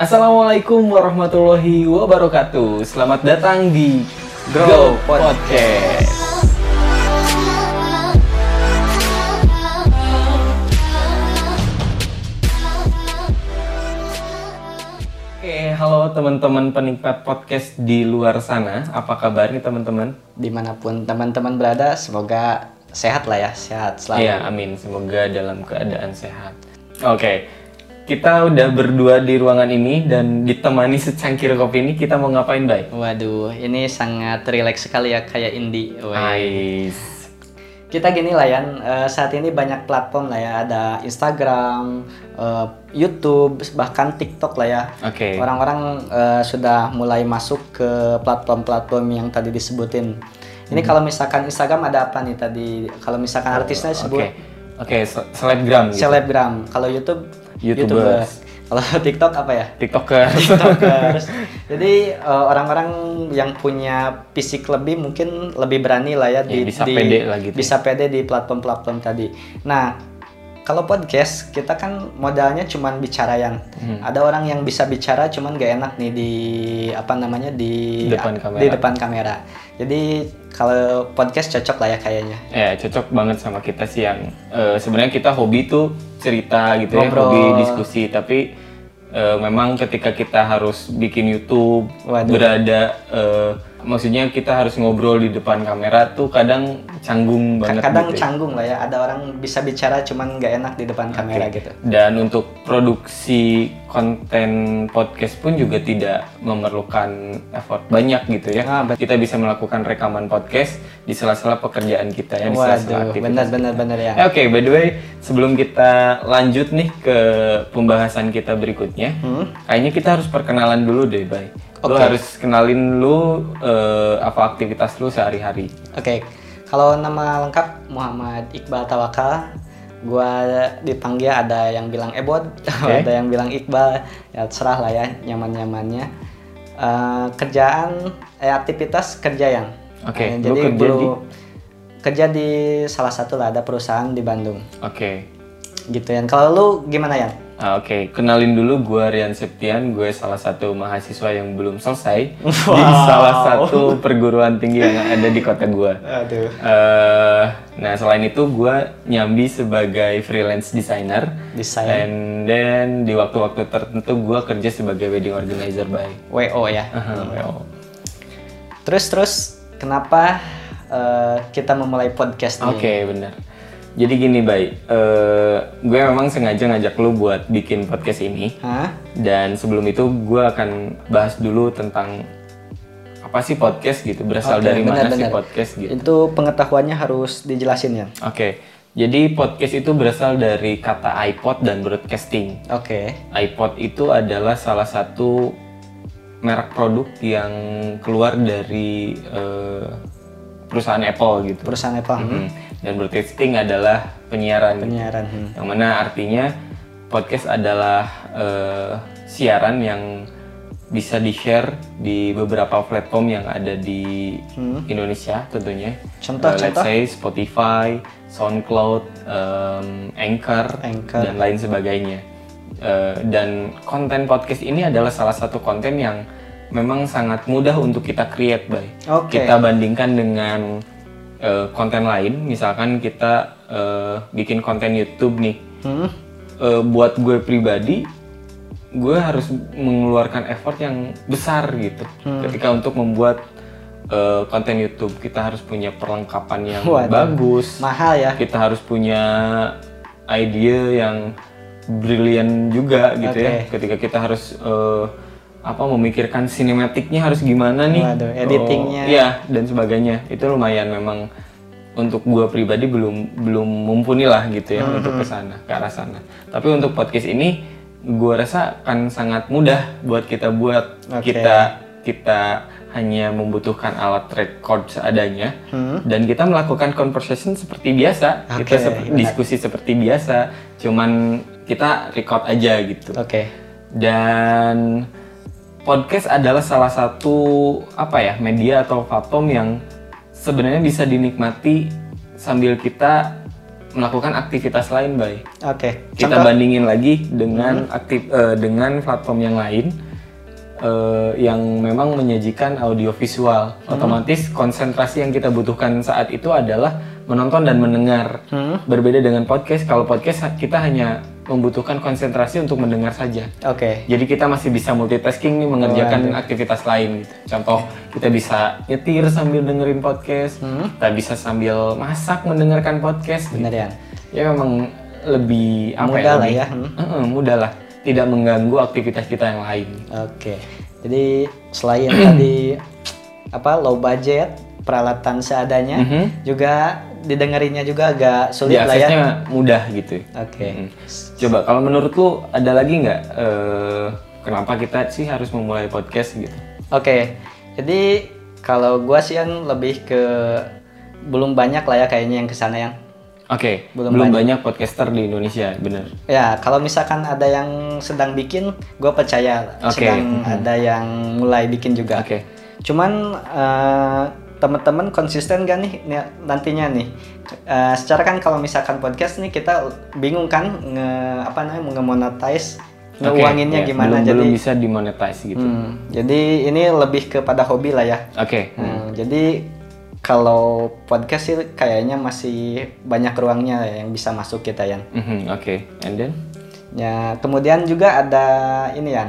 Assalamualaikum warahmatullahi wabarakatuh. Selamat datang di Grow Podcast. Oke, halo teman-teman penikmat podcast di luar sana. Apa kabar nih teman-teman? di mana pun teman-teman berada semoga sehat lah ya sehat selalu Iya, amin. Semoga dalam keadaan sehat. Oke, kita udah berdua di ruangan ini dan ditemani secangkir kopi ini. Kita mau ngapain, Bay? waduh ini sangat rileks sekali ya kayak indie. Ais. kita gini lah ya saat ini banyak platform lah ya ada Instagram eh, YouTube bahkan TikTok lah ya Oke. orang-orang eh, sudah mulai masuk ke platform-platform yang tadi disebutin Hmm. ini kalau misalkan Instagram ada apa nih tadi kalau misalkan artisnya Oke. disebut Oke, se- selebgram gitu. selebgram kalau YouTube YouTubers. kalau TikTok apa ya TikToker. tiktokers. Jadi eh, orang-orang yang punya fisik lebih mungkin lebih berani lah ya Ya, bisa pede lah gitu ya. Bisa pede di platform-platform tadi. Nah, kalau podcast kita kan modalnya cuman bicara yang Hmm. ada orang yang bisa bicara cuman gak enak nih di apa namanya di Depan kamera. di depan kamera. Jadi kalau podcast cocok lah ya kayaknya. ya, cocok banget sama kita sih yang eh, sebenarnya kita hobi tuh cerita gitu ya, Ngobrol. hobi diskusi, tapi eh, memang ketika kita harus bikin YouTube, Waduh. berada eh, maksudnya kita harus ngobrol di depan kamera tuh kadang canggung banget Kadang gitu ya. canggung lah ya, ada orang bisa bicara cuman gak enak di depan kamera gitu. Dan untuk produksi konten podcast pun juga tidak memerlukan effort banyak gitu ya. Ah, kita bisa melakukan rekaman podcast di sela-sela pekerjaan kita ya, di sela-sela Waduh, aktivitas benar-benar benar ya. Eh, Oke, by the way, sebelum kita lanjut nih ke pembahasan kita berikutnya, Hmm? kayaknya kita harus perkenalan dulu deh, Bay. Lu harus kenalin lu eh, apa aktivitas lu sehari-hari. Oke, kalau nama lengkap Muhammad Iqbal Tawakal, gua dipanggil ada yang bilang Ebot, Oke. ada yang bilang Iqbal, ya terserah lah ya nyaman-nyamannya. Eh, kerjaan, eh, aktivitas kerja yang. Oke, Eh, lu jadi kerja di- kerja di salah satu lah ada perusahaan di Bandung, Oke. gitu ya. Kalau lu gimana ya? Ah, Oke, kenalin dulu gue Rian Septian, gue salah satu mahasiswa yang belum selesai di salah satu perguruan tinggi yang ada di kota gue. Aduh. Eh, nah selain itu gue nyambi sebagai freelance designer, Desain and then di waktu-waktu tertentu gue kerja sebagai wedding organizer by WO ya. Aha, WO. Terus terus kenapa eh, kita memulai podcast nih? Oke benar. Jadi gini Bay, Eh, gue memang sengaja ngajak lu buat bikin podcast ini. Hah? Dan sebelum itu gue akan bahas dulu tentang apa sih podcast gitu, berasal Oke, dari mana sih podcast gitu. Itu pengetahuannya harus dijelasin ya. Oke, jadi podcast itu berasal dari kata iPod dan broadcasting. Oke. iPod itu adalah salah satu merek produk yang keluar dari eh, perusahaan Apple gitu. Perusahaan Apple. Hmm. Dan broadcasting adalah penyiaran. Penyiaran. hmm. Yang mana artinya podcast adalah eh, siaran yang bisa di-share di beberapa platform yang ada di Indonesia tentunya. Contoh, Eh, let's contoh? say Spotify, SoundCloud, em, Anchor, Anchor. dan lain sebagainya. Eh, dan konten podcast ini adalah salah satu konten yang memang sangat mudah untuk kita create, Bay. Oke. Kita bandingkan dengan eh, konten lain, misalkan kita eh, bikin konten YouTube nih. Hmm? Eh, buat gue pribadi, gue harus mengeluarkan effort yang besar gitu. Hmm. Ketika untuk membuat eh, konten YouTube, kita harus punya perlengkapan yang Waduh. bagus. Mahal ya. Kita harus punya ide yang brilian juga gitu ya. Oke. Ketika kita harus eh, apa memikirkan sinematiknya harus gimana nih? Waduh, editingnya. Oh, iya dan sebagainya. Itu lumayan memang untuk gua pribadi belum belum mumpuni lah gitu ya untuk ke sana ke arah sana. Tapi untuk podcast ini gua rasa akan sangat mudah buat kita buat Oke. kita kita hanya membutuhkan alat record seadanya Hmm? dan kita melakukan conversation seperti biasa kita Oke, sep- benar. diskusi seperti biasa cuman kita record aja gitu Oke. dan podcast adalah salah satu apa ya media atau platform yang sebenarnya bisa dinikmati sambil kita melakukan aktivitas lain, Bay. Oke. Kita Contoh- bandingin lagi dengan aktif eh, dengan platform yang lain eh, yang memang menyajikan audio visual. Otomatis konsentrasi yang kita butuhkan saat itu adalah menonton dan mendengar. Hmm. Berbeda dengan podcast, kalau podcast kita hanya membutuhkan konsentrasi untuk mendengar saja. Oke. Jadi kita masih bisa multitasking nih mengerjakan aktivitas lain gitu. Contoh, kita bisa nyetir sambil dengerin podcast, Hmm. kita bisa sambil masak mendengarkan podcast. Bener ya. Ya memang lebih apa Mudah ya? lah lebih- ya, hmm. Heeh, mudah lah. Tidak mengganggu aktivitas kita yang lain. Oke. Jadi selain tadi apa low budget, peralatan seadanya, Mhm. juga didengerinnya juga agak sulit lah ya. Mudah gitu. Oke. Mm. Coba kalau menurut lu ada lagi nggak eh, kenapa kita sih harus memulai podcast gitu? Oke. Jadi kalau gua sih yang lebih ke belum banyak lah ya kayaknya yang ke sana yang Oke, Belum belum, banyak. podcaster di Indonesia, bener. Ya, kalau misalkan ada yang sedang bikin, gue percaya Oke, sedang ada yang mulai bikin juga. Oke. Cuman eh, teman-teman konsisten gak nih ni- nantinya nih? Eh, secara kan kalau misalkan podcast nih kita bingung kan nge apa namanya nge-monetize, ngeuanginnya ya, gimana belum, jadi. belum bisa dimonetize gitu. Hmm, jadi ini lebih kepada hobi lah ya. Oke. Hmm, jadi kalau podcast sih kayaknya masih banyak ruangnya yang bisa masuk kita ya. Mhm, Oke, and then? Ya, kemudian juga ada ini ya.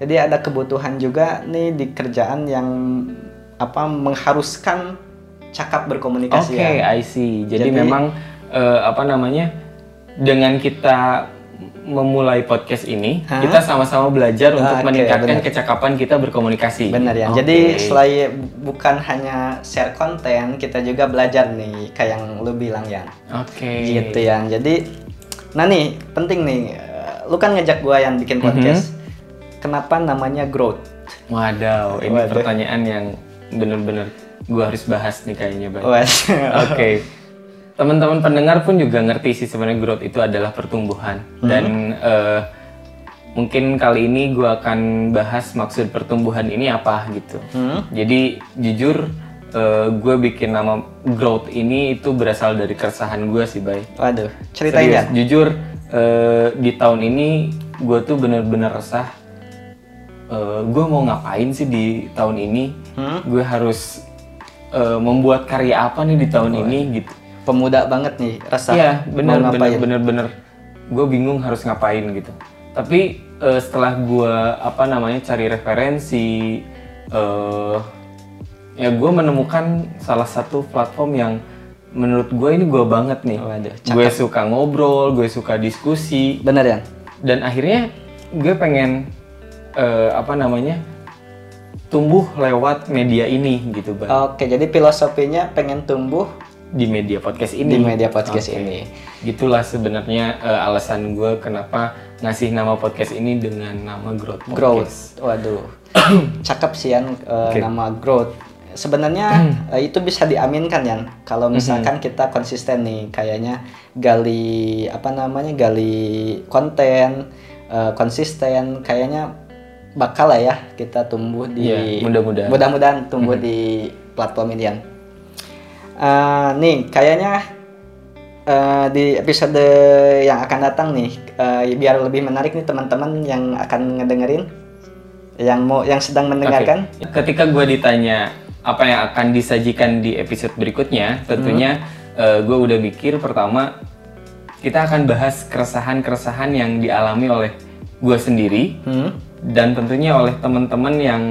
Jadi ada kebutuhan juga nih di kerjaan yang apa mengharuskan cakap Oke, berkomunikasi ya. I see. Jadi, Jadi- memang eh, apa namanya? Dengan kita memulai podcast ini, Hah? kita sama-sama belajar untuk Oke, meningkatkan benar. kecakapan kita berkomunikasi. Benar ya. Oke. Jadi selain bukan hanya share konten, kita juga belajar nih kayak yang lu bilang ya. Oke. Gitu ya. Jadi nah nih penting nih eh, lu kan ngajak gua yang bikin podcast. Kenapa namanya growth? Wadaw, ini Waduh. pertanyaan yang bener-bener gua harus bahas nih kayaknya, Bang. Oke. Teman-teman pendengar pun juga ngerti sih sebenarnya growth itu adalah pertumbuhan dan eh, mungkin kali ini gua akan bahas maksud pertumbuhan ini apa gitu. Hmm? Jadi jujur gue bikin nama growth ini itu berasal dari keresahan gue sih, Bay. Waduh, ceritain ya. Serius, jujur eh, di tahun ini gue tuh bener-bener resah. gue mau ngapain sih di tahun ini? Hmm? Gue harus eh, membuat karya apa nih di tahun ini gitu. Pemuda banget nih, rasa Iya, mau bener bener ngapain. bener bener. Gue bingung harus ngapain gitu. Tapi eh, setelah gue apa namanya cari referensi, eh ya gue menemukan salah satu platform yang menurut gue ini gue banget nih. Waduh, gue suka ngobrol, gue suka diskusi, Bener ya? dan akhirnya gue pengen eh, apa namanya tumbuh lewat media ini gitu bang Oke, jadi filosofinya pengen tumbuh di media podcast ini di media podcast Oke. ini. gitulah sebenarnya eh, alasan gue kenapa ngasih nama podcast ini dengan nama Growth Podcast. Growth. Waduh. Cakep sih Yan eh, Oke. nama growth. Sebenarnya eh, itu bisa diaminkan ya kalau misalkan kita konsisten nih kayaknya gali apa namanya gali konten eh, konsisten kayaknya bakal lah ya kita tumbuh di Iya, mudah-mudahan. mudah-mudahan tumbuh di platform ini. Eh, nih kayaknya eh, di episode yang akan datang nih eh, biar lebih menarik nih teman-teman yang akan ngedengerin yang mau yang sedang mendengarkan Oke. Ketika gue ditanya apa yang akan disajikan di episode berikutnya, tentunya gue udah mikir pertama kita akan bahas keresahan-keresahan yang dialami oleh gue sendiri Hmm? Dan tentunya oleh teman-teman yang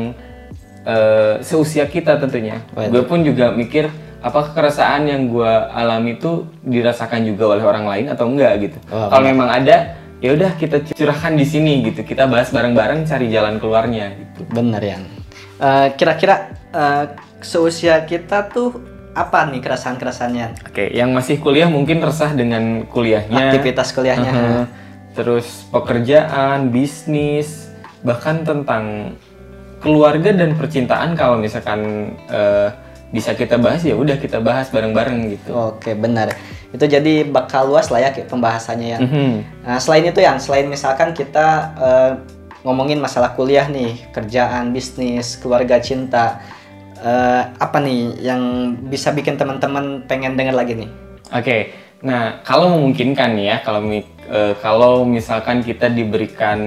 eh, seusia kita tentunya. Gue pun juga mikir apakah keresahan yang gue alami itu dirasakan juga oleh orang lain atau enggak gitu. Wah, Kalau memang ada, ya udah kita curahkan di sini gitu. Kita bahas bareng-bareng cari jalan keluarnya gitu. bener ya Eh, kira-kira eh, seusia kita tuh apa nih keresahan-keresahannya Oke, yang masih kuliah mungkin resah dengan kuliahnya. aktivitas kuliahnya Heeh. Terus pekerjaan, bisnis, bahkan tentang keluarga dan percintaan kalau misalkan eh, bisa kita bahas ya udah kita bahas bareng-bareng gitu. oke benar itu jadi bakal luas lah ya kayak pembahasannya ya Mhm. Nah, selain itu ya, selain misalkan kita eh, ngomongin masalah kuliah nih, kerjaan, bisnis, keluarga, cinta, eh, apa nih yang bisa bikin teman-teman pengen denger lagi nih? Oke, Nah, kalau memungkinkan nih ya, kalau eh, kalau misalkan kita diberikan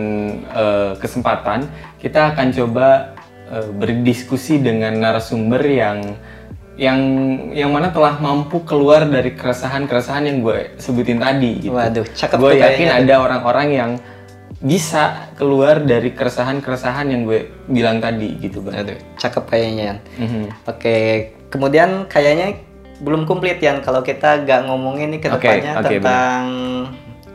eh, kesempatan, kita akan coba eh, berdiskusi dengan narasumber yang yang yang mana telah mampu keluar dari keresahan-keresahan yang gue sebutin tadi gitu. Waduh, cakep Gue yakin kayaknya ada orang-orang yang bisa keluar dari keresahan-keresahan yang gue bilang tadi gitu, Bang. Aduh, cakep kayaknya Yan. Mhm. Oke, kemudian kayaknya belum komplit Yan kalau kita gak ngomongin nih ke depannya oke, tentang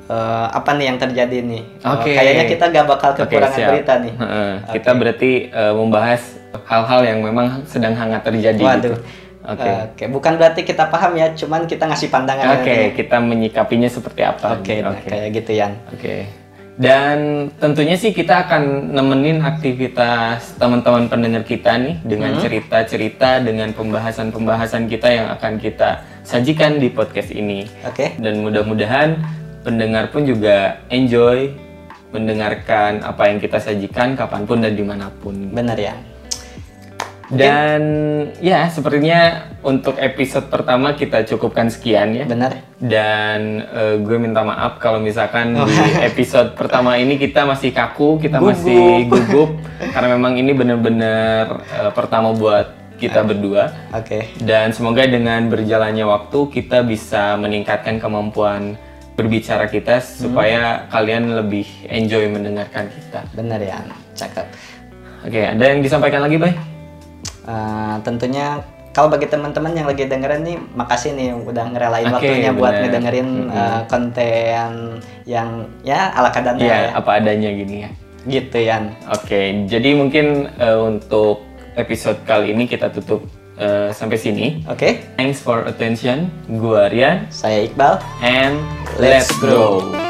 eh, apa nih yang terjadi nih. Eh, Oke. kayaknya kita gak bakal kekurangan siap. berita nih. Heeh, Kita berarti eh, membahas hal-hal yang memang sedang hangat terjadi. Waduh. Gitu. Oke. Eh, Oke, bukan berarti kita paham ya, cuman kita ngasih pandangan. Oke, kita menyikapinya seperti apa? Oke, gitu. nah, kayak gitu Yan. Oke. Dan tentunya sih kita akan nemenin aktivitas teman-teman pendengar kita nih dengan Hmm. cerita-cerita, dengan pembahasan-pembahasan kita yang akan kita sajikan di podcast ini. Oke. Dan mudah-mudahan pendengar pun juga enjoy mendengarkan apa yang kita sajikan kapan pun dan di mana pun. Bener ya. Dan ya sepertinya untuk episode pertama kita cukupkan sekian ya. Bener. Dan eh, gue minta maaf kalau misalkan di episode pertama ini kita masih kaku, kita Gugup. masih gugup karena memang ini benar-benar eh, pertama buat kita berdua. Oke. Dan semoga dengan berjalannya waktu kita bisa meningkatkan kemampuan berbicara kita supaya kalian lebih enjoy mendengarkan kita. Bener ya. Cakep. Oke, ada yang disampaikan lagi, Bay? Eh, tentunya kalau bagi teman-teman yang lagi dengerin nih, makasih nih udah ngerelain Oke, waktunya buat bener. ngedengerin eh, konten yang ya ala kadarnya Iya, ya. apa adanya gini ya. Gitu Yan. Oke, jadi mungkin eh, untuk episode kali ini kita tutup eh, sampai sini. Oke, Thanks for attention. Gua Rian saya Iqbal. and let's grow.